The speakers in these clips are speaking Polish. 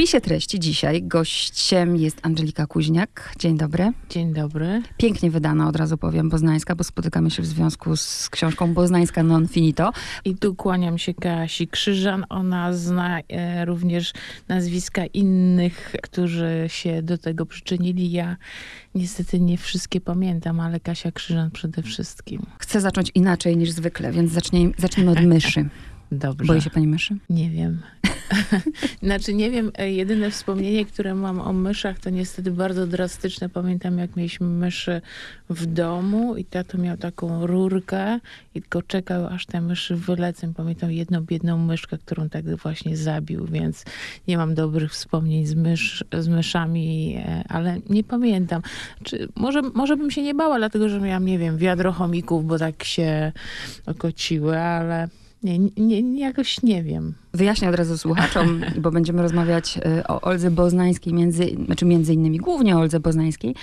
wpisie treści dzisiaj gościem jest Angelika Kuźniak. Dzień dobry. Dzień dobry. Pięknie wydana, od razu powiem, Boznańska, bo spotykamy się w związku z książką Boznańska non finito. I tu kłaniam się Kasi Krzyżan. Ona zna e, również nazwiska innych, którzy się do tego przyczynili. Ja niestety nie wszystkie pamiętam, ale Kasia Krzyżan przede wszystkim. Chcę zacząć inaczej niż zwykle, więc zacznij, zacznijmy od myszy. Dobrze. Boi się pani myszy? Nie wiem. znaczy nie wiem, e, jedyne wspomnienie, które mam o myszach, to niestety bardzo drastyczne. Pamiętam, jak mieliśmy myszy w domu i tato miał taką rurkę i tylko czekał, aż te myszy wylecą. Pamiętam jedną biedną myszkę, którą tak właśnie zabił, więc nie mam dobrych wspomnień z, mysz, z myszami, e, ale nie pamiętam. Czy, może, może bym się nie bała, dlatego że miałam, nie wiem, wiadro chomików, bo tak się okociły, ale nie, nie, jakoś nie wiem. Wyjaśnię od razu słuchaczom, bo będziemy rozmawiać y, o Oldze Boznańskiej, między, znaczy między innymi głównie o Oldze Boznańskiej.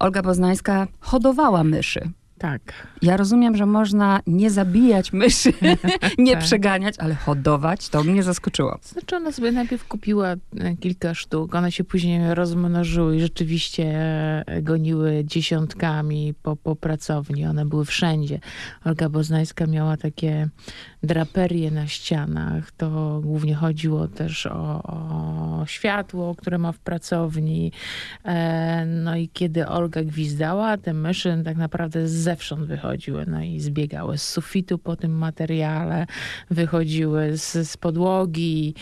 Olga Boznańska hodowała myszy. Tak. Ja rozumiem, że można nie zabijać myszy, nie tak. przeganiać, ale hodować, to mnie zaskoczyło. Znaczy ona sobie najpierw kupiła e, kilka sztuk, one się później rozmnożyły i rzeczywiście e, goniły dziesiątkami po, po pracowni. One były wszędzie. Olga Boznańska miała takie draperie na ścianach. To głównie chodziło też o, o światło, które ma w pracowni. E, no i kiedy Olga gwizdała, te myszy tak naprawdę zewsząd wychodziły, no i zbiegały z sufitu po tym materiale, wychodziły z, z podłogi,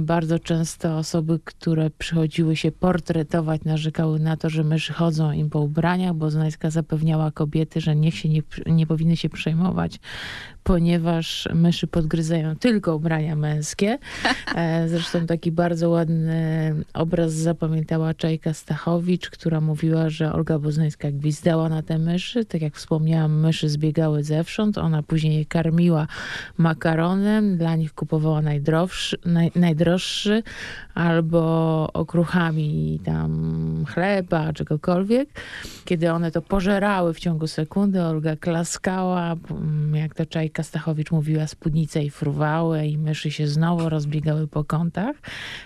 bardzo często osoby, które przychodziły się portretować, narzekały na to, że myszy chodzą im po ubraniach, bo Znajska zapewniała kobiety, że niech się nie, nie powinny się przejmować, ponieważ myszy podgryzają tylko ubrania męskie. E, zresztą taki bardzo ładny obraz zapamiętała Czajka Stachowicz, która mówiła, że Olga Boznańska gwizdała na te myszy. Tak jak wspomniałam, myszy zbiegały zewsząd. Ona później je karmiła makaronem, dla nich kupowała najdroższy, naj, najdroższy, albo okruchami tam chleba, czegokolwiek. Kiedy one to pożerały w ciągu sekundy, Olga klaskała, jak to Czajka Stachowicz mówiła, spódnice i fruwały i myszy się znowu rozbiegały po kątach.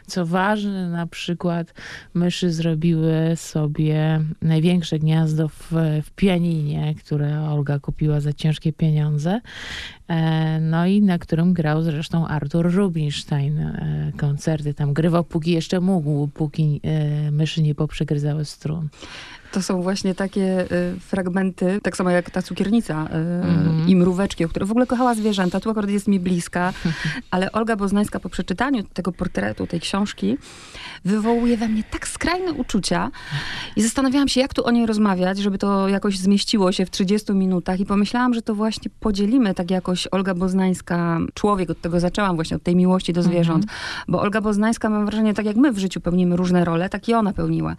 Co ważne, na przykład myszy zrobiły sobie największe gniazdo w, w pianinie, które Olga kupiła za ciężkie pieniądze. E, no i na którym grał zresztą Artur Rubinstein e, koncerty. Tam grywał póki jeszcze mógł, póki e, myszy nie poprzegryzały strun. To są właśnie takie y, fragmenty, tak samo jak ta cukiernica y, mm. i mróweczki, o które w ogóle kochała zwierzęta. Tu akurat jest mi bliska, ale Olga Boznańska po przeczytaniu tego portretu, tej książki, wywołuje we mnie tak skrajne uczucia i zastanawiałam się, jak tu o niej rozmawiać, żeby to jakoś zmieściło się w 30 minutach i pomyślałam, że to właśnie podzielimy tak jakoś Olga Boznańska, człowiek, od tego zaczęłam właśnie, od tej miłości do zwierząt, mm. bo Olga Boznańska, mam wrażenie, tak jak my w życiu pełnimy różne role, tak i ona pełniła.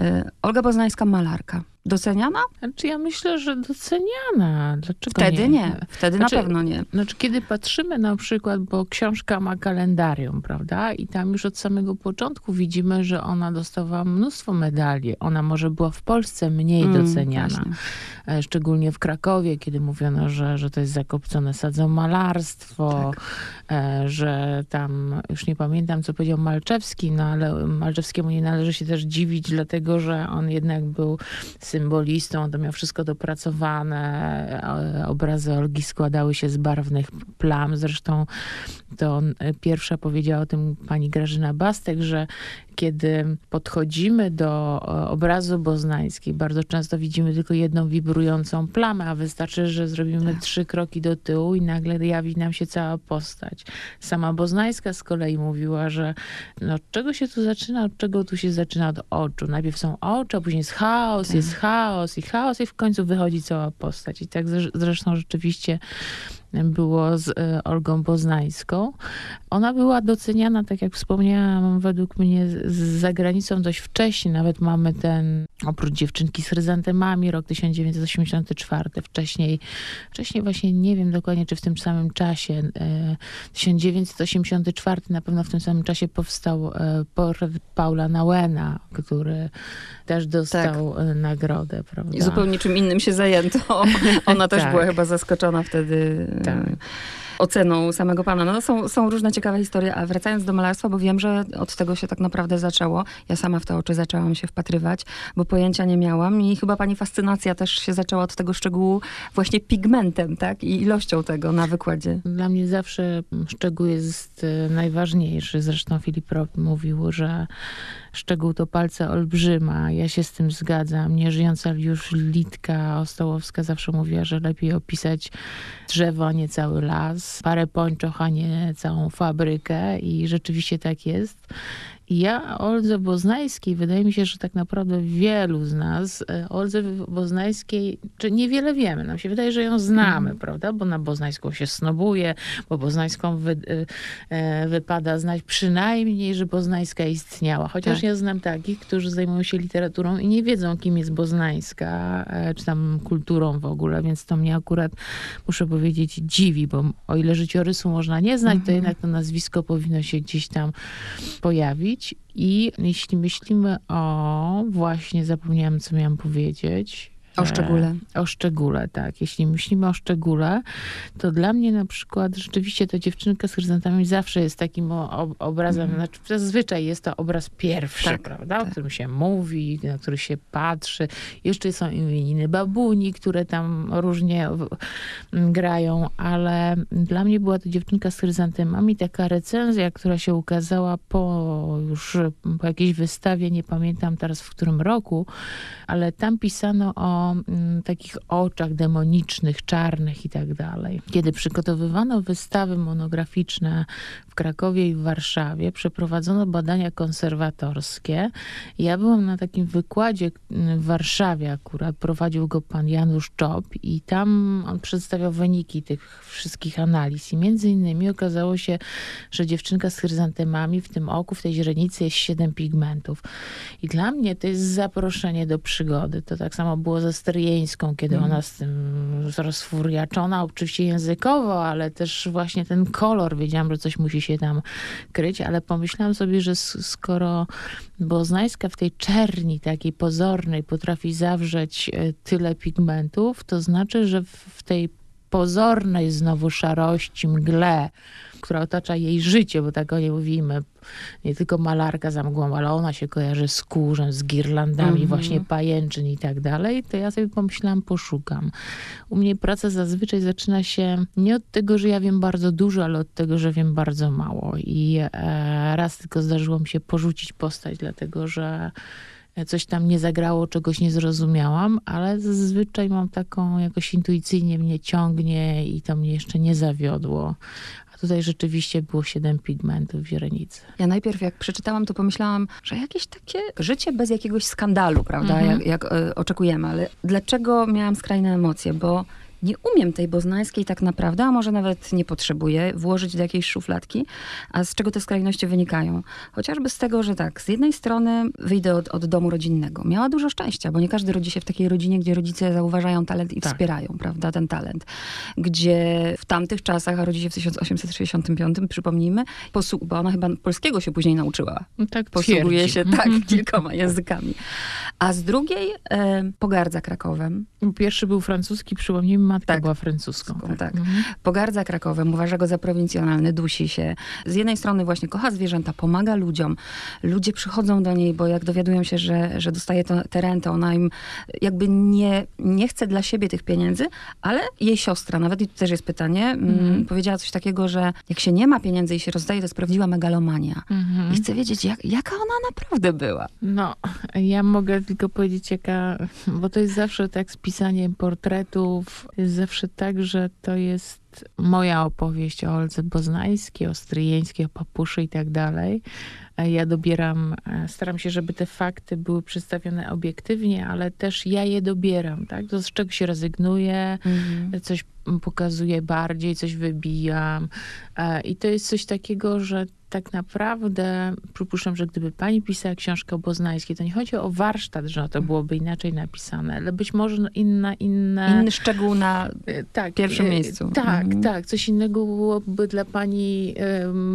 Y, Olga Boznańska malarka. Doceniana? Znaczy ja myślę, że doceniana. Dlaczego Wtedy nie? nie. Wtedy znaczy, na pewno nie. Znaczy kiedy patrzymy na przykład, bo książka ma kalendarium, prawda? I tam już od samego początku widzimy, że ona dostawała mnóstwo medali. Ona może była w Polsce mniej mm, doceniana. Właśnie. E, szczególnie w Krakowie, kiedy mówiono, że, że to jest zakopcone sadzą malarstwo, tak. E, że tam, już nie pamiętam, co powiedział Malczewski, no ale Malczewskiemu nie należy się też dziwić, dlatego, że on jednak był symbolistą, to miał wszystko dopracowane. E, obrazy Olgi składały się z barwnych plam. Zresztą to pierwsza powiedziała o tym pani Grażyna Bastek, że kiedy podchodzimy do e, obrazu boznańskiej, bardzo często widzimy tylko jedną wibrującą plamę, a wystarczy, że zrobimy tak. trzy kroki do tyłu i nagle jawi nam się cała postać. Sama boznańska z kolei mówiła, że no, od czego się tu zaczyna, od czego tu się zaczyna od oczu. Najpierw są oczy, a później jest chaos, tak. jest chaos i chaos i w końcu wychodzi cała postać. I tak zresztą rzeczywiście było z e, Olgą Poznańską. Ona była doceniana, tak jak wspomniałam, według mnie za granicą dość wcześnie. Nawet mamy ten, oprócz dziewczynki z chryzantemami, rok 1984. Wcześniej, wcześniej właśnie nie wiem dokładnie, czy w tym samym czasie. 1984 e, na pewno w tym samym czasie powstał e, portret Paula Nauena, który też dostał tak. nagrodę, prawda? I zupełnie czym innym się zajęto. Ona też tak. była chyba zaskoczona wtedy tak. oceną samego pana. No są, są różne ciekawe historie, a wracając do malarstwa, bo wiem, że od tego się tak naprawdę zaczęło. Ja sama w te oczy zaczęłam się wpatrywać, bo pojęcia nie miałam i chyba pani fascynacja też się zaczęła od tego szczegółu właśnie pigmentem, tak? I ilością tego na wykładzie. Dla mnie zawsze szczegół jest e, najważniejszy. Zresztą Filip Rob mówił, że szczegół to palce olbrzyma. Ja się z tym zgadzam. Nieżyjąca już Litka Ostołowska zawsze mówiła, że lepiej opisać drzewo, a nie cały las, parę pończoch, a nie całą fabrykę i rzeczywiście tak jest. Ja Oldze Boznajskiej, wydaje mi się, że tak naprawdę wielu z nas e, Oldze Boznajskiej, czy niewiele wiemy, nam się wydaje, że ją znamy, mm. prawda? Bo na Boznajską się snobuje, bo Boznajską wy, e, e, wypada znać przynajmniej, że Boznajska istniała. Chociaż tak. ja znam takich, którzy zajmują się literaturą i nie wiedzą, kim jest Boznajska, czy tam kulturą w ogóle, więc to mnie akurat, muszę powiedzieć, dziwi, bo o ile życiorysu można nie znać, to mhm. jednak to nazwisko powinno się gdzieś tam pojawić. I jeśli myślimy o, właśnie zapomniałam, co miałam powiedzieć, o szczególe. O szczególe, tak. Jeśli myślimy o szczególe, to dla mnie na przykład rzeczywiście ta dziewczynka z chryzantami zawsze jest takim obrazem, mm. znaczy zazwyczaj jest to obraz pierwszy, tak, prawda? Tak. O którym się mówi, na który się patrzy. Jeszcze są imieniny babuni, które tam różnie grają, ale dla mnie była to dziewczynka z chryzantemami. Taka recenzja, która się ukazała po już po jakiejś wystawie, nie pamiętam teraz w którym roku, ale tam pisano o Mm, takich oczach demonicznych, czarnych i tak dalej. Kiedy przygotowywano wystawy monograficzne Krakowie i w Warszawie, przeprowadzono badania konserwatorskie. Ja byłam na takim wykładzie mm, w Warszawie akurat, prowadził go pan Janusz Czop i tam on przedstawiał wyniki tych wszystkich analiz i między innymi okazało się, że dziewczynka z chryzantemami w tym oku, w tej źrenicy jest siedem pigmentów. I dla mnie to jest zaproszenie do przygody. To tak samo było ze stryjeńską, kiedy mm. ona z tym rozfuriaczona, oczywiście językowo, ale też właśnie ten kolor, wiedziałam, że coś musi się tam kryć, ale pomyślałam sobie, że skoro Boznańska w tej czerni takiej pozornej potrafi zawrzeć e, tyle pigmentów, to znaczy, że w tej pozornej znowu szarości, mgle, która otacza jej życie, bo tak o niej mówimy, nie tylko malarka za mgłą, ale ona się kojarzy z kurzem, z girlandami, mm -hmm. właśnie pajęczyn i tak dalej, to ja sobie pomyślałam, poszukam. U mnie praca zazwyczaj zaczyna się nie od tego, że ja wiem bardzo dużo, ale od tego, że wiem bardzo mało. I e, raz tylko zdarzyło mi się porzucić postać, dlatego że coś tam nie zagrało, czegoś nie zrozumiałam, ale zazwyczaj mam taką, jakoś intuicyjnie mnie ciągnie i to mnie jeszcze nie zawiodło. Tutaj rzeczywiście było siedem pigmentów w źrenicy. Ja najpierw jak przeczytałam, to pomyślałam, że jakieś takie życie bez jakiegoś skandalu, prawda, mhm. jak, jak y, oczekujemy. Ale dlaczego miałam skrajne emocje? Bo nie umiem tej boznańskiej tak naprawdę, a może nawet nie potrzebuję włożyć do jakiejś szufladki. A z czego te skrajności wynikają? Chociażby z tego, że tak, z jednej strony wyjdę od, od domu rodzinnego. Miała dużo szczęścia, bo nie każdy rodzi się w takiej rodzinie, gdzie rodzice zauważają talent i tak. wspierają, prawda, ten talent. Gdzie w tamtych czasach, a rodzi się w 1865, przypomnijmy, posłu- bo ona chyba polskiego się później nauczyła. No tak Posługuje się tak kilkoma językami. A z drugiej e, pogardza Krakowem. Pierwszy był francuski, przypomnijmy, matka tak. była francuską. Tak. tak. Mhm. Pogardza Krakowem, uważa go za prowincjonalny, dusi się. Z jednej strony właśnie kocha zwierzęta, pomaga ludziom. Ludzie przychodzą do niej, bo jak dowiadują się, że, że dostaje to, te renty, ona im jakby nie, nie chce dla siebie tych pieniędzy, ale jej siostra, nawet i to też jest pytanie, mm, mhm. powiedziała coś takiego, że jak się nie ma pieniędzy i się rozdaje, to jest prawdziwa megalomania. Mhm. I chcę wiedzieć, jak, jaka ona naprawdę była. No, ja mogę tylko powiedzieć, jaka, bo to jest zawsze tak z pisaniem portretów, jest zawsze tak, że to jest moja opowieść o Olce Boznańskiej, o Stryjeńskiej, o Papuszy i tak dalej. Ja dobieram, e, staram się, żeby te fakty były przedstawione obiektywnie, ale też ja je dobieram, tak? To z czego się rezygnuję, mhm. coś pokazuję bardziej, coś wybijam. E, I to jest coś takiego, że tak naprawdę przypuszczam, że gdyby pani pisała książkę o Boznańskiej, to nie chodzi o warsztat, że to byłoby inaczej napisane, ale być może inna, inne... Inny szczegół na e, tak, pierwszym miejscu. Tak, Tak, mhm. tak. Coś innego byłoby dla pani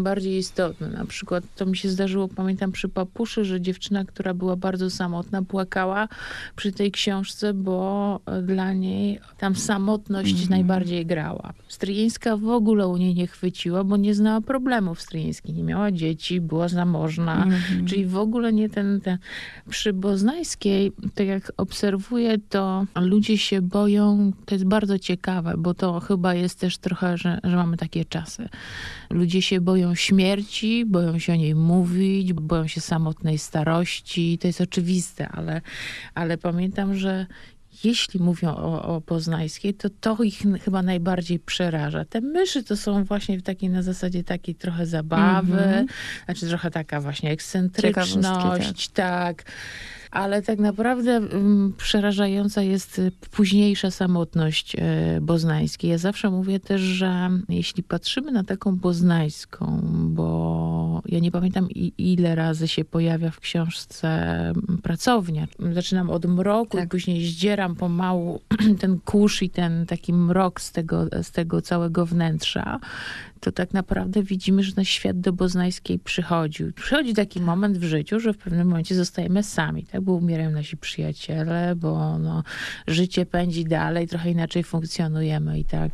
bardziej istotne. Na przykład to mi się zdarzyło, pamiętam przy Papuszy, że dziewczyna, która była bardzo samotna, płakała przy tej książce, bo dla niej tam samotność mhm. najbardziej grała. Stryjeńska w ogóle u niej nie chwyciła, bo nie znała problemów. Stryjeński nie miała dzieci, była zamożna, mhm. czyli w ogóle nie ten, ten. Przy Boznajskiej, tak jak obserwuję, to ludzie się boją, to jest bardzo ciekawe, bo to chyba jest też trochę, że, że mamy takie czasy. Ludzie się boją śmierci, boją się o niej mówić, boją się samotnej starości. To jest oczywiste, ale, ale pamiętam, że jeśli mówią o, o Poznańskiej, to to ich chyba najbardziej przeraża. Te myszy to są właśnie w takiej na zasadzie takiej trochę zabawy, mm -hmm. znaczy trochę taka właśnie ekscentryczność, tak ale tak naprawdę um, przerażająca jest y, późniejsza samotność e, boznańskiej. Ja zawsze mówię też, że jeśli patrzymy na taką boznańską, bo ja nie pamiętam i, ile razy się pojawia w książce pracownia. Zaczynam od mroku tak. i później zdzieram pomału ten kurz i ten taki mrok z tego, z tego całego wnętrza to tak naprawdę widzimy, że na świat do Boznańskiej przychodził. Przychodzi taki moment w życiu, że w pewnym momencie zostajemy sami, tak? Bo umierają nasi przyjaciele, bo no, życie pędzi dalej, trochę inaczej funkcjonujemy i tak.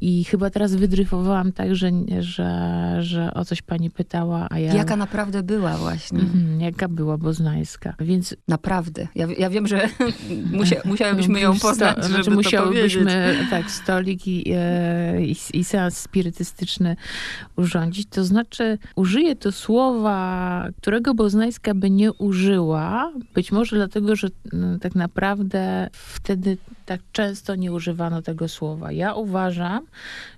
I chyba teraz wydryfowałam tak, że, że, że o coś pani pytała, a ja... Jaka naprawdę była właśnie. Mhm, jaka była Boznańska, więc... Naprawdę. Ja, ja wiem, że musia, musiałybyśmy ją poznać, Sto, znaczy musiałybyśmy, tak, stolik i, e, i, i seans spirytystyczny urządzić. To znaczy, użyję to słowa, którego Boznańska by nie użyła, być może dlatego, że no, tak naprawdę wtedy tak często nie używano tego słowa. Ja uważam,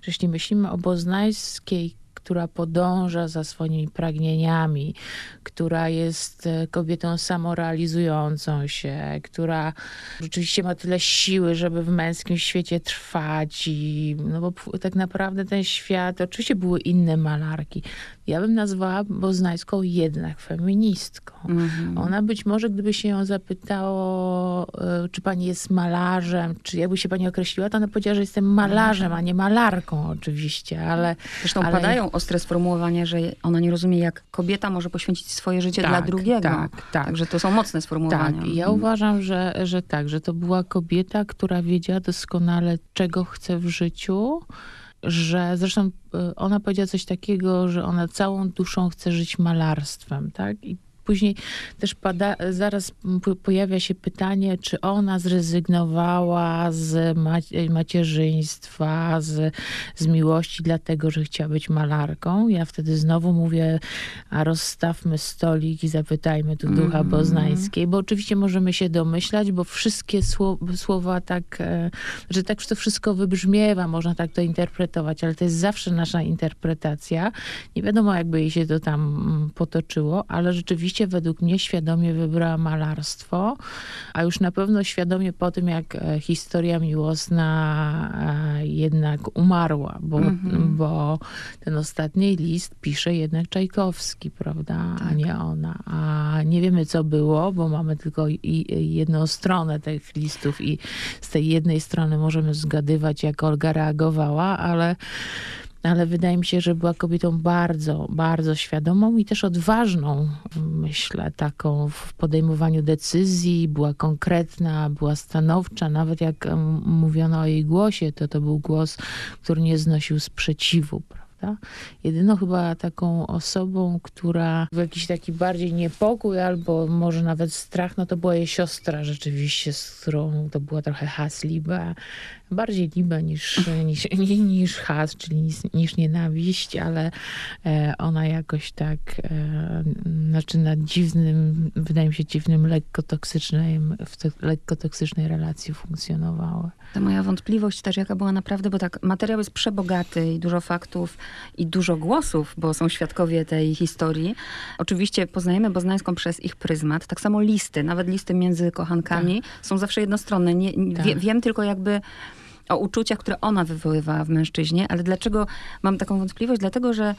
że jeśli myślimy o Boznańskiej która podąża za swoimi pragnieniami, która jest e, kobietą samorealizującą się, która rzeczywiście ma tyle siły, żeby w męskim świecie trwać i no bo tak naprawdę ten świat, oczywiście były inne malarki, ja bym nazwała Boznańską jednak feministką. Mhm. Ona być może, gdyby się ją zapytało, e, czy pani jest malarzem, czy jakby się pani określiła, to ona powiedziała, że jestem malarzem, a nie malarką oczywiście, ale... Zresztą ale... padają ostre sformułowania, że ona nie rozumie, jak kobieta może poświęcić swoje życie tak, dla drugiego. Tak, tak. Także to są mocne sformułowania. Tak, ja mhm. uważam, że, że tak, że to była kobieta, która wiedziała doskonale, czego chce w życiu, że zresztą y, ona powiedziała coś takiego, że ona całą duszą chce żyć malarstwem, tak? I później też pada, zaraz pojawia się pytanie, czy ona zrezygnowała z macierzyństwa, z, z miłości, dlatego że chciała być malarką. Ja wtedy znowu mówię, a rozstawmy stolik i zapytajmy tu ducha mm. boznańskiej, bo oczywiście możemy się domyślać, bo wszystkie słowa tak, e, że tak to wszystko wybrzmiewa, można tak to interpretować, ale to jest zawsze nasza interpretacja. Nie wiadomo, jakby jej się to tam mm, potoczyło, ale rzeczywiście rzeczywiście według mnie świadomie wybrała malarstwo, a już na pewno świadomie po tym, jak e, historia miłosna e, jednak umarła, bo, mm -hmm. bo ten ostatni list pisze jednak Czajkowski, prawda, tak. a nie ona. A nie wiemy, co było, bo mamy tylko jedną stronę tych listów i z tej jednej strony możemy zgadywać, jak Olga reagowała, ale ale wydaje mi się, że była kobietą bardzo, bardzo świadomą i też odważną, myślę, taką w podejmowaniu decyzji. Była konkretna, była stanowcza. Nawet jak mówiono o jej głosie, to to był głos, który nie znosił sprzeciwu. Jedyną chyba taką osobą, która w jakiś taki bardziej niepokój albo może nawet strach, no to była jej siostra rzeczywiście, z którą to była trochę hasliba, bardziej liba niż, niż, niż has, czyli niż, niż nienawiść, ale e, ona jakoś tak e, znaczy na dziwnym, wydaje mi się dziwnym, lekko toksycznym, w te, lekko toksycznej relacji funkcjonowała. To moja wątpliwość też jaka była naprawdę, bo tak materiał jest przebogaty i dużo faktów i dużo głosów, bo są świadkowie tej historii. Oczywiście poznajemy Boznańską przez ich pryzmat. Tak samo listy, nawet listy między kochankami tak. są zawsze jednostronne. Nie, tak. wie, wiem tylko jakby o uczuciach, które ona wywoływała w mężczyźnie, ale dlaczego mam taką wątpliwość? Dlatego, że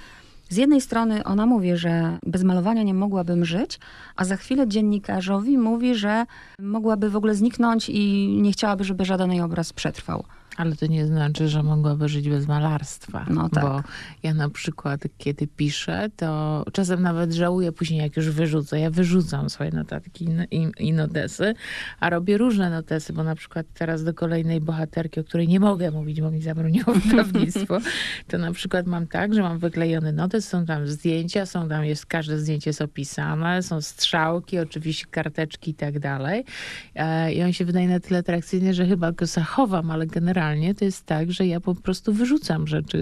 z jednej strony ona mówi, że bez malowania nie mogłabym żyć, a za chwilę dziennikarzowi mówi, że mogłaby w ogóle zniknąć i nie chciałaby, żeby żaden jej obraz przetrwał. Ale to nie znaczy, że mogłaby żyć bez malarstwa. No tak. Bo ja na przykład, kiedy piszę, to czasem nawet żałuję później, jak już wyrzucę. Ja wyrzucam swoje notatki i, i notesy, a robię różne notesy, bo na przykład teraz do kolejnej bohaterki, o której nie mogę mówić, bo mi zabroniło wydawnictwo, to na przykład mam tak, że mam wyklejony notes, są tam zdjęcia, są tam, jest, każde zdjęcie jest opisane, są strzałki, oczywiście karteczki i tak dalej. E, I on się wydaje na tyle atrakcyjny, że chyba go zachowam, ale generalnie to jest tak, że ja po prostu wyrzucam rzeczy.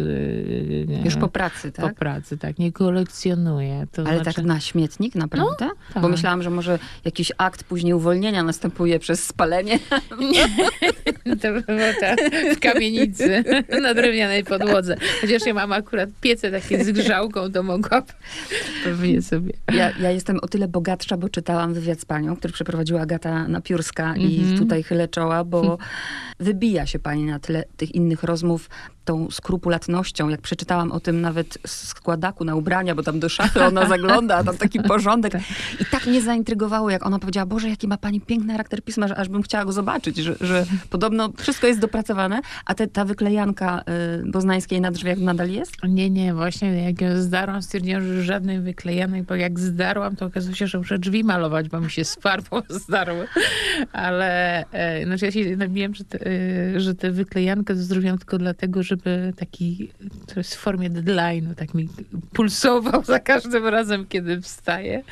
e, Już po pracy, tak? Po pracy, tak. Nie kolekcjonuję. To ale znaczy... tak na śmietnik, naprawdę? No, tak. Bo myślałam, że może jakiś akt później uwolnienia następuje przez spalenie. Nie. To było tak w kamienicy na drewnianej podłodze. Chociaż ja mam akurat piece takie z grzałką, to mogłabym pewnie sobie. Ja, ja jestem o tyle bogatsza, bo czytałam wywiad z panią, który przeprowadziła Agata Napiórska mm -hmm. i mhm. tutaj chylę czoła, bo wybija się pani na tle tych innych rozmów tą skrupulatnością. Jak przeczytałam o tym nawet składaku na ubrania, bo tam do szafy ona zagląda, a tam taki porządek. I tak mnie zaintrygowało, jak ona powiedziała, Boże, jaki ma pani piękny charakter pisma, że aż bym chciała go zobaczyć, że, że podobno wszystko jest dopracowane, a te, ta wyklejanka y, boznańskiej na drzwiach nadal jest? Nie, nie, właśnie jak ją zdarłam, stwierdziłam, że żadnej wyklejanej, bo jak zdarłam, to okazało się, że muszę drzwi malować, bo mi się z farbą zdarły. Ale e, znaczy ja się nabiłem, że te, e, że te wyklejankę zrobiłam tylko dlatego, żeby taki, to jest w formie deadline'u, tak mi pulsował za każdym razem, kiedy wstaję.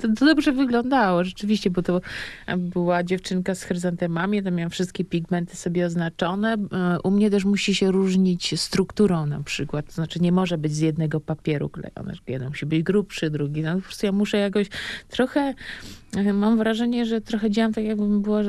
To, to dobrze wyglądało, rzeczywiście, bo to była dziewczynka z chryzantemami, tam miałam wszystkie pigmenty sobie oznaczone. E, u mnie też musi się różnić strukturą na przykład, to znaczy nie może być z jednego papieru klejone. Jeden musi być grubszy, drugi. No, po prostu ja muszę jakoś trochę Mam wrażenie, że trochę działam tak, jakbym była,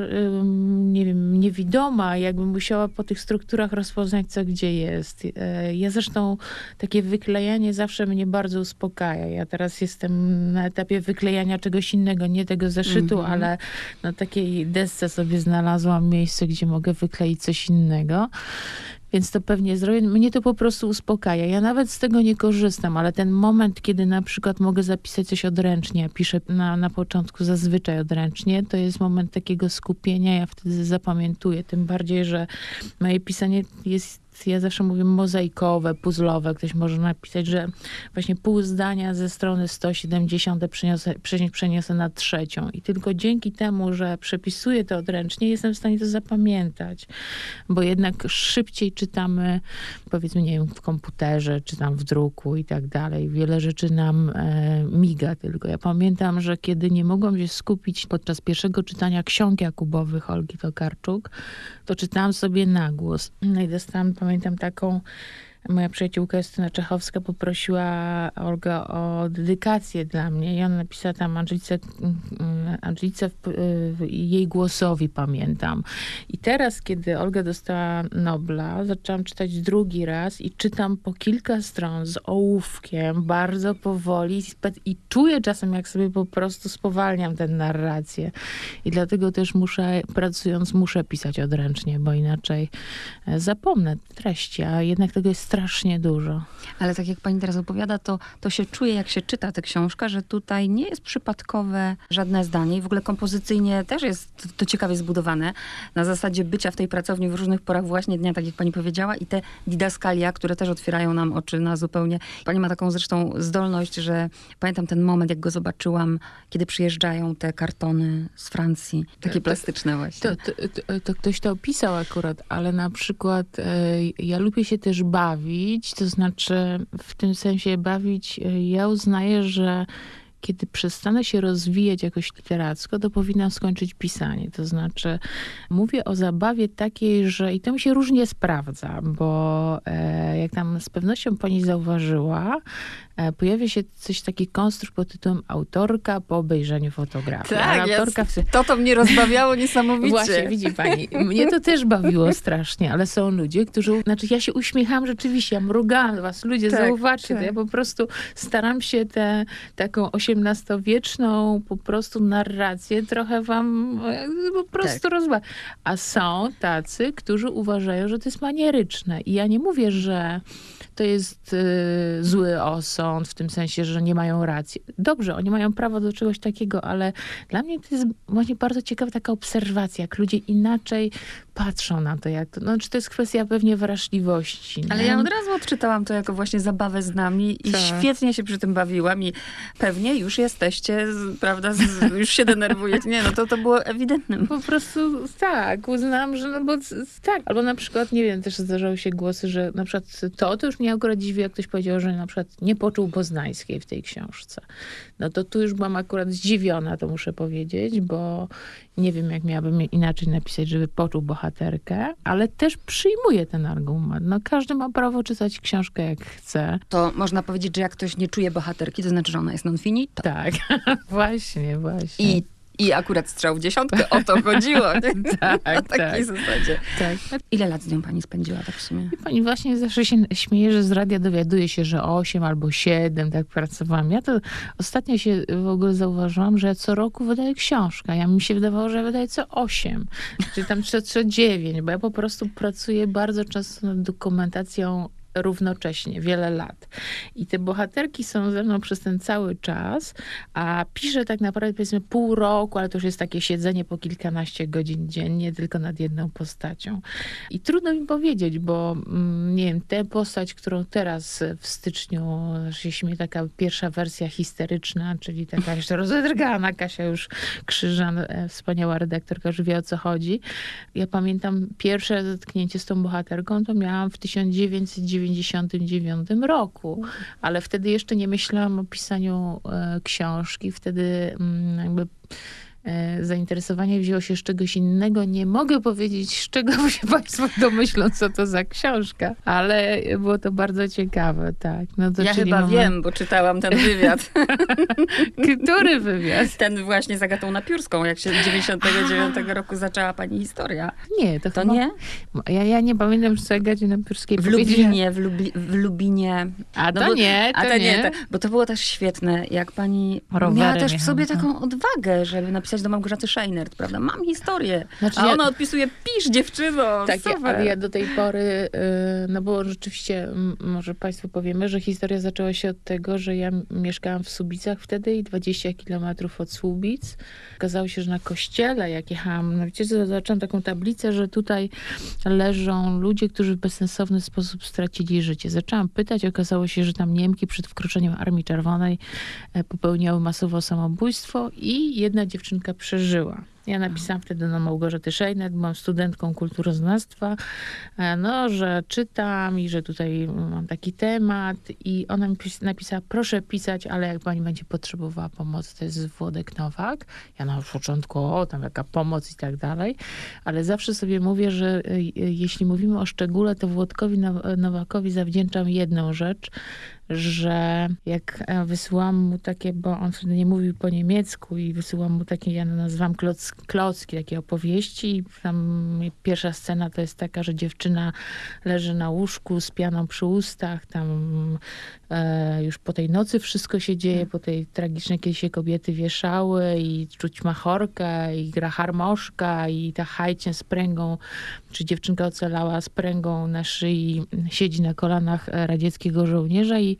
nie wiem, niewidoma, jakbym musiała po tych strukturach rozpoznać, co gdzie jest. E, ja zresztą takie wyklejanie zawsze mnie bardzo uspokaja. Ja teraz jestem na etapie wyklejania czegoś innego, nie tego zeszytu, mm -hmm. ale na takiej desce sobie znalazłam miejsce, gdzie mogę wykleić coś innego więc to pewnie zrobię. Mnie to po prostu uspokaja. Ja nawet z tego nie korzystam, ale ten moment, kiedy na przykład mogę zapisać coś odręcznie, piszę na, na początku zazwyczaj odręcznie, to jest moment takiego skupienia, ja wtedy zapamiętuję. Tym bardziej, że moje pisanie jest ja zawsze mówię mozaikowe, puzzlowe. Ktoś może napisać, że właśnie pół zdania ze strony 170 przeniosę, przeniosę na trzecią. I tylko dzięki temu, że przepisuję to odręcznie, jestem w stanie to zapamiętać. Bo jednak szybciej czytamy, powiedzmy, nie wiem, w komputerze, czy tam w druku i tak dalej. Wiele rzeczy nam e, miga tylko. Ja pamiętam, że kiedy nie mogłam się skupić podczas pierwszego czytania ksiąg Jakubowych Olgi Tokarczuk, to czytałam sobie na głos. No i dostałam, pamiętam pamätám takou moja przyjaciółka Justyna Czechowska poprosiła Olga o dedykację dla mnie i ona napisała tam Angelice, Angelice jej głosowi pamiętam. I teraz, kiedy Olga dostała Nobla, zaczęłam czytać drugi raz i czytam po kilka stron z ołówkiem, bardzo powoli i czuję czasem, jak sobie po prostu spowalniam tę narrację. I dlatego też muszę, pracując, muszę pisać odręcznie, bo inaczej e, zapomnę treści, a jednak tego jest strasznie dużo. Ale tak jak pani teraz opowiada, to, to się czuje, jak się czyta tę książkę, że tutaj nie jest przypadkowe żadne zdanie i w ogóle kompozycyjnie też jest to ciekawie zbudowane. Na zasadzie bycia w tej pracowni w różnych porach właśnie dnia, tak jak pani powiedziała, i te didaskalia, które też otwierają nam oczy na zupełnie... Pani ma taką zresztą zdolność, że pamiętam ten moment, jak go zobaczyłam, kiedy przyjeżdżają te kartony z Francji, takie plastyczne właśnie. To, to, to, to ktoś to opisał akurat, ale na przykład e, ja lubię się też bawić bawić, to znaczy w tym sensie bawić, e, ja uznaję, że kiedy przestanę się rozwijać jakoś literacko, to powinnam skończyć pisanie. To znaczy, mówię o zabawie takiej, że i to mi się różnie sprawdza, bo e, jak tam z pewnością pani zauważyła, pojawia się coś taki konstrukt pod tytułem autorka po obejrzeniu fotografii. Tak, autorka w... to to mnie rozbawiało niesamowicie. Właśnie, widzi pani, mnie to też bawiło strasznie, ale są ludzie, którzy, znaczy ja się uśmiecham rzeczywiście, ja mrugałam was, ludzie, tak, zauważcie, tak. to ja po prostu staram się tę taką osiemnastowieczną po prostu narrację trochę wam e, po prostu tak. A są tacy, którzy uważają, że to jest manieryczne i ja nie mówię, że to jest y, zły osąd, w tym sensie, że nie mają racji. Dobrze, oni mają prawo do czegoś takiego, ale dla mnie to jest właśnie bardzo ciekawa taka obserwacja, jak ludzie inaczej patrzą na to, jak to, no, czy to jest kwestia pewnie wrażliwości. Ale ja od razu odczytałam to jako właśnie zabawę z nami i tak. świetnie się przy tym bawiłam i pewnie już jesteście, prawda, z, już się denerwujecie. Nie, no to, to było ewidentne. Po prostu tak, uznałam, że no bo tak. Albo na przykład, nie wiem, też zdarzały się głosy, że na przykład to, to już mnie akurat dziwi, jak ktoś powiedział, że na przykład nie poczuł Poznańskiej w tej książce. No to tu już byłam akurat zdziwiona, to muszę powiedzieć, bo nie wiem, jak miałabym inaczej napisać, żeby poczuł bohaterkę, ale też przyjmuję ten argument. No, każdy ma prawo czytać książkę jak chce. To można powiedzieć, że jak ktoś nie czuje bohaterki, to znaczy, że ona jest non-finito. Tak, właśnie, właśnie. I i akurat strzał w dziesiątkę, o to chodziło. Tak, Na takiej tak. zasadzie. Tak. Ile lat z nią pani spędziła tak w sumie? I pani właśnie zawsze się śmieje, że z radia dowiaduje się, że 8 albo 7 tak pracowałam. Ja to ostatnio się w ogóle zauważyłam, że ja co roku wydaję książkę. Ja mi się wydawało, że ja wydaję co 8, czy tam co, co 9, bo ja po prostu pracuję bardzo często nad dokumentacją równocześnie, wiele lat. I te bohaterki są ze mną przez ten cały czas, a piszę tak naprawdę powiedzmy pół roku, ale to już jest takie siedzenie po kilkanaście godzin dziennie, tylko nad jedną postacią. I trudno mi powiedzieć, bo mm, nie wiem, tę postać, którą teraz w styczniu, się śmieje taka pierwsza wersja histeryczna, czyli taka jeszcze rozedrgana Kasia już Krzyżan, e, wspaniała redaktorka, już wie o co chodzi. Ja pamiętam pierwsze zetknięcie z tą bohaterką, to miałam w 1990 1999 roku, ale wtedy jeszcze nie myślałam o pisaniu e, książki. Wtedy mm, jakby zainteresowanie wzięło się z czegoś innego. Nie mogę powiedzieć, z czego się Państwo domyślą, co to za książka, ale było to bardzo ciekawe, tak. No to ja chyba moment... wiem, bo czytałam ten wywiad. Który wywiad? Ten właśnie z Agatą Napiórską, jak się 99 roku zaczęła pani historia. Nie, to, to chyba... nie? Ja, ja nie pamiętam, co Agacie Napiórskiej W Lubinie, w, w Lubinie. A no to bo, nie, to, a to nie. nie. To, bo to było też świetne, jak pani Rowery miała też w sobie taką odwagę, żeby napisać napisać do Małgorzaty Scheinert, prawda? Mam historię. Znaczy, a ona ja... odpisuje, pisz dziewczyno, Tak, super. ale ja do tej pory, y, no bo rzeczywiście, może Państwu powiemy, że historia zaczęła się od tego, że ja mieszkałam w Słubicach wtedy i 20 kilometrów od Słubic. Okazało się, że na kościele, jak jechałam, no wiecie, zobaczyłam taką tablicę, że tutaj leżą ludzie, którzy w bezsensowny sposób stracili życie. Zaczęłam pytać, okazało się, że tam Niemki przed wkroczeniem Armii Czerwonej e, popełniały masowo samobójstwo i jedna dziewczynka dziewczynka przeżyła. Ja napisałam wtedy do Małgorzaty Szejnet, byłam studentką kulturoznawstwa, e, no, że czytam i że tutaj mam taki temat i ona mi napisała, proszę pisać, ale jak pani będzie potrzebowała pomocy, to jest Włodek Nowak. Ja na początku, o, tam jaka pomoc i tak dalej, ale zawsze sobie mówię, że e, jeśli mówimy o szczególe, to Włodkowi Nowakowi zawdzięczam jedną rzecz, że jak e, wysyłam mu takie, bo on wtedy nie mówił po niemiecku i wysyłam mu takie, ja nazywam kloc, klocki, takie opowieści. I tam pierwsza scena to jest taka, że dziewczyna leży na łóżku z pianą przy ustach, tam e, już po tej nocy wszystko się dzieje, po tej tragicznej, kiedy się kobiety wieszały i czuć machorkę i gra harmoszka i ta hajcie z pręgą, czy dziewczynka ocalała z pręgą na szyi, siedzi na kolanach radzieckiego żołnierza i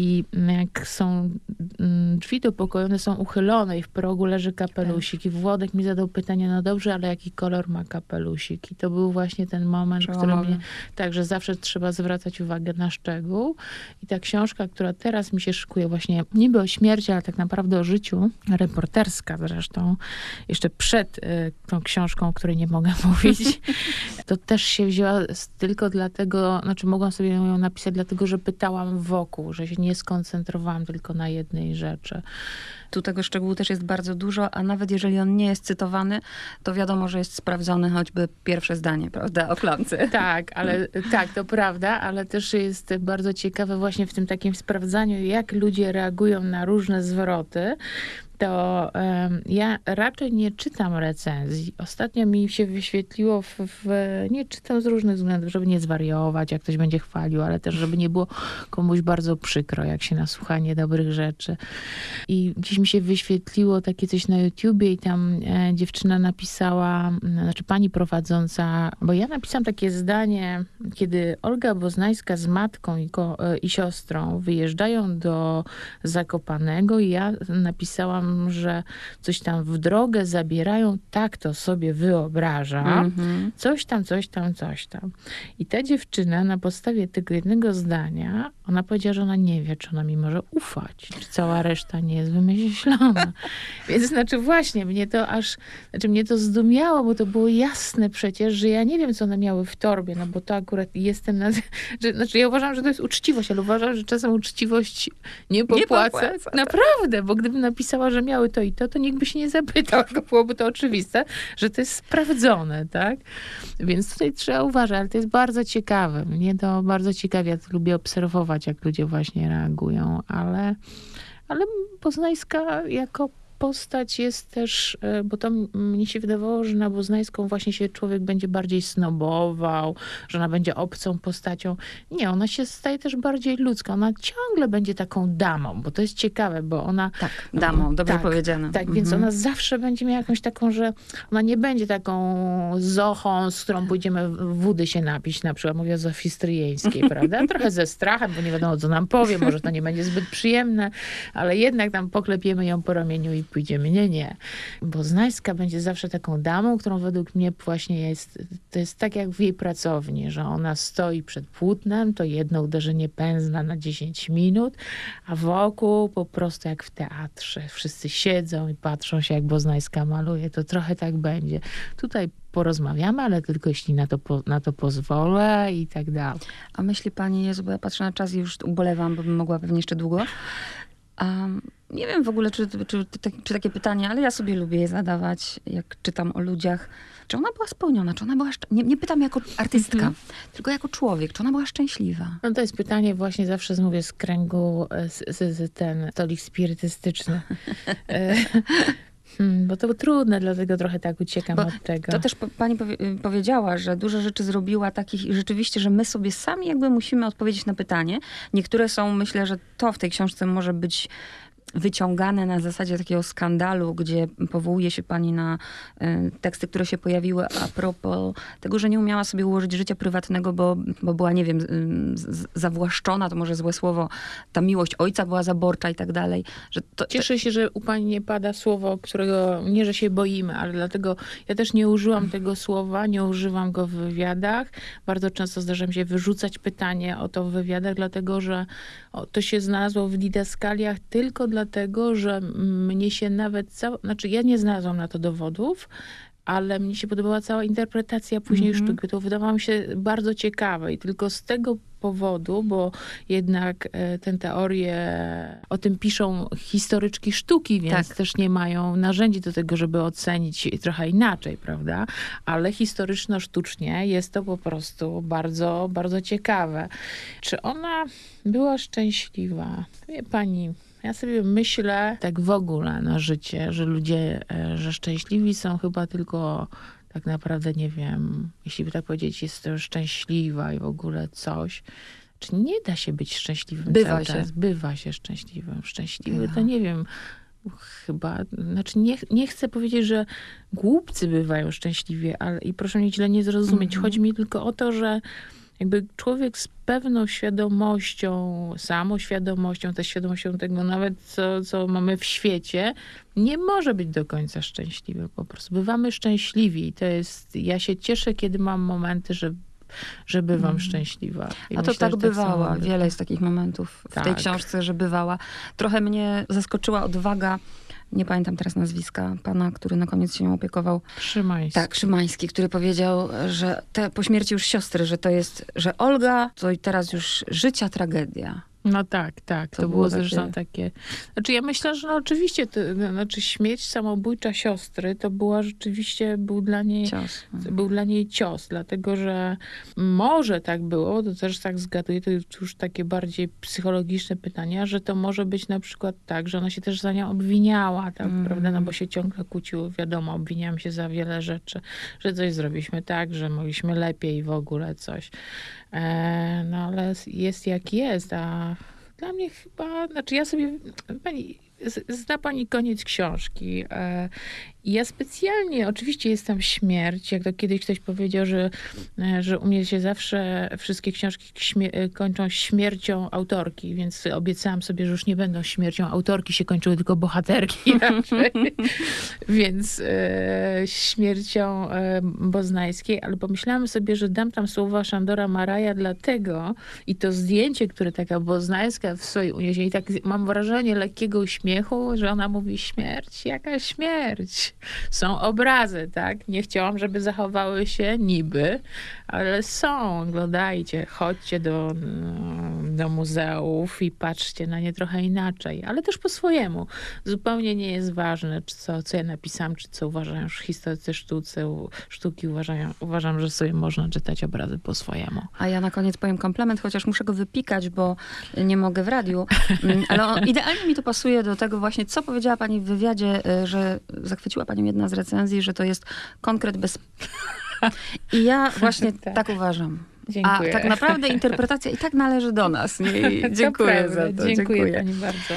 i jak są mm, drzwi do pokoju, one są uchylone i w progu leży kapelusik. I Włodek mi zadał pytanie, no dobrze, ale jaki kolor ma kapelusik? I to był właśnie ten moment, w którym mnie... Także zawsze trzeba zwracać uwagę na szczegół. I ta książka, która teraz mi się szykuje właśnie niby o śmierci, ale tak naprawdę o życiu, reporterska zresztą, jeszcze przed y, tą książką, o której nie mogę mówić, to też się wzięła tylko dlatego, znaczy mogłam sobie ją napisać dlatego, że pytałam wokół, że się nie skoncentrowałam tylko na jednej rzeczy. Tu tego szczegółu też jest bardzo dużo, a nawet jeżeli on nie jest cytowany, to wiadomo, że jest sprawdzone choćby pierwsze zdanie, prawda, o klamce. Tak, ale tak, to prawda, ale też jest bardzo ciekawe właśnie w tym takim sprawdzaniu, jak ludzie reagują na różne zwroty to um, ja raczej nie czytam recenzji. Ostatnio mi się wyświetliło w, w, nie czytam z różnych względów, żeby nie zwariować, jak ktoś będzie chwalił, ale też, żeby nie było komuś bardzo przykro, jak się nasłucha niedobrych rzeczy. I gdzieś mi się wyświetliło takie coś na YouTubie i tam e, dziewczyna napisała, znaczy pani prowadząca, bo ja napisałam takie zdanie, kiedy Olga Boznańska z matką i, ko, e, i siostrą wyjeżdżają do Zakopanego i ja napisałam, że coś tam w drogę zabierają, tak to sobie wyobraża. Mm-hmm. Coś tam, coś tam, coś tam. I ta dziewczyna na podstawie tego jednego zdania, ona powiedziała, że ona nie wie, czy ona mi może ufać, czy cała reszta nie jest wymyślona. Więc znaczy właśnie, mnie to aż, znaczy mnie to zdumiało, bo to było jasne przecież, że ja nie wiem, co one miały w torbie, no bo to akurat jestem na... Że, znaczy ja uważam, że to jest uczciwość, ale uważam, że czasem uczciwość nie popłaca. Nie popłaca. Naprawdę, bo gdybym napisała, że miały to i to, to nikt by się nie zapytał, tylko byłoby to oczywiste, że to jest sprawdzone, tak? Więc tutaj trzeba uważać, ale to jest bardzo ciekawe. Mnie to bardzo ciekawi, ja to lubię obserwować, jak ludzie właśnie reagują, ale, ale Poznańska jako postać jest też, e, bo to mnie się wydawało, że na Boznańską właśnie się człowiek będzie bardziej snobował, że ona będzie obcą postacią. Nie, ona się staje też bardziej ludzka. Ona ciągle będzie taką damą, bo to jest ciekawe, bo ona... Tak, damą, dobrze tak, powiedziane. Tak, mhm. więc ona zawsze będzie miała jakąś taką, że ona nie będzie taką zochą, z którą pójdziemy wody się napić, na przykład mówię o Zofii Stryjeńskiej, prawda? Trochę ze strachem, bo nie wiadomo, co nam powie, może to nie będzie zbyt przyjemne, ale jednak tam poklepiemy ją po ramieniu i pójdziemy. Nie, nie. Bo Znajska będzie zawsze taką damą, którą według mnie właśnie jest, to jest tak jak w jej pracowni, że ona stoi przed płótnem, to jedno uderzenie pędzla na 10 minut, a wokół po prostu jak w teatrze. Wszyscy siedzą i patrzą się, jak Boznajska maluje. To trochę tak będzie. Tutaj porozmawiamy, ale tylko jeśli na to, na to pozwolę i tak dalej. A myśli pani, Jezu, bo ja patrzę na czas i już ubolewam, bo bym mogła pewnie jeszcze długo. Um, nie wiem w ogóle, czy, czy, czy, czy, takie pytanie, ale ja sobie lubię je zadawać, jak czytam o ludziach. Czy ona była spełniona? Czy ona była nie, nie pytam jako artystka, mm -hmm. tylko jako człowiek. Czy ona była szczęśliwa? No to jest pytanie właśnie zawsze mówię z kręgu, z, z, z ten stolik spirytystyczny. E, Hmm, bo to było trudne, dlatego trochę tak uciekam bo od tego. To też pani powie powiedziała, że dużo rzeczy zrobiła takich i rzeczywiście, że my sobie sami jakby musimy odpowiedzieć na pytanie. Niektóre są, myślę, że to w tej książce może być wyciągane na zasadzie takiego skandalu, gdzie powołuje się pani na y, teksty, które się pojawiły a propos tego, że nie umiała sobie ułożyć życia prywatnego, bo, bo była, nie wiem, zawłaszczona, to może złe słowo, ta miłość ojca była zaborcza i tak dalej. Że to, Cieszę się, że u pani nie pada słowo, którego nie, że się boimy, ale dlatego ja też nie użyłam tego słowa, nie używam go w wywiadach. Bardzo często zdarza mi się wyrzucać pytanie o to w wywiadach, dlatego że to się znalazło w didaskaliach tylko dlatego, że mnie się nawet, cała, znaczy ja nie znalazłam na to dowodów, ale mnie się podobała cała interpretacja później mm -hmm. sztuki. To wydawało mi się bardzo ciekawe i tylko z tego powodu, bo jednak e, tę teorię o tym piszą historyczki sztuki, więc tak. też nie mają narzędzi do tego, żeby ocenić trochę inaczej, prawda? Ale historyczno-sztucznie jest to po prostu bardzo, bardzo ciekawe. Czy ona była szczęśliwa? Wie pani, ja sobie myślę tak w ogóle na życie, że ludzie, e, że szczęśliwi są chyba tylko tak naprawdę, nie wiem, jeśli by tak powiedzieć, jest to szczęśliwa i w ogóle coś. Czy nie da się być szczęśliwym Bywa cały się. czas? Bywa się szczęśliwym. Szczęśliwy Bywa. to nie wiem, chyba, znaczy nie, nie chcę powiedzieć, że głupcy bywają szczęśliwi, ale i proszę mnie źle nie zrozumieć. Mm -hmm. Chodzi mi tylko o to, że jakby człowiek z pewną świadomością, samoświadomością, też świadomością tego nawet, co, co mamy w świecie, nie może być do końca szczęśliwy po prostu. Bywamy szczęśliwi i to jest, ja się cieszę, kiedy mam momenty, że że bywam mm. szczęśliwa. I A to myślę, tak bywała. Tak Wiele jest takich momentów w tak. tej książce, że bywała. Trochę mnie zaskoczyła odwaga nie pamiętam teraz nazwiska, pana, który na koniec się nią opiekował. Szymański. Tak, Szymański, który powiedział, że te, po śmierci już siostry, że to jest, że Olga to i teraz już życia tragedia. No tak, tak. To, To było, było zresztą takie... Znaczy ja myślę, że no oczywiście, to, no, znaczy śmierć samobójcza siostry to była rzeczywiście, był dla niej... Cios. Był dla niej cios, dlatego że może tak było, to też tak zgaduję, to już takie bardziej psychologiczne pytania, że to może być na przykład tak, że ona się też za nią obwiniała, tak, Mhm. prawda, no bo się ciągle kłóciło, wiadomo, obwiniam się za wiele rzeczy, że coś zrobiliśmy tak, że mogliśmy lepiej w ogóle coś. E, no ale jest jak jest, a dla mnie chyba, znaczy ja sobie, pani, zna pani koniec książki. I ja specjalnie, oczywiście jest tam śmierć, jak to kiedyś ktoś powiedział, że, e, że u mnie się zawsze wszystkie książki śmie- e, kończą śmiercią autorki, więc obiecałam sobie, że już nie będą śmiercią autorki, się kończyły tylko bohaterki raczej. więc e, śmiercią e, Boznajskiej, ale pomyślałam sobie, że dam tam słowa Szandora Maraja dlatego i to zdjęcie, które taka Boznajska w sobie uniesie i tak mam wrażenie lekkiego uśmiechu, że ona mówi śmierć, jaka śmierć? Są obrazy, tak? Nie chciałam, żeby zachowały się niby, ale są. Oglądajcie, chodźcie do, mm, do muzeów i patrzcie na nie trochę inaczej, ale też po swojemu. Zupełnie nie jest ważne, czy co, co ja napisałam, czy co uważają historycy sztuce, sztuki. Uważają, uważam, że sobie można czytać obrazy po swojemu. A ja na koniec powiem komplement, chociaż muszę go wypikać, bo nie mogę w radiu. Mm, Ale idealnie mi to pasuje do tego właśnie, co powiedziała pani w wywiadzie, y, że zachwyciła panią jedna z recenzji, że to jest konkret bez... I ja właśnie Tak. tak uważam. A Dziękuję. tak naprawdę interpretacja i tak należy do nas. Nie? Dziękuję za to. Dziękuję pani bardzo.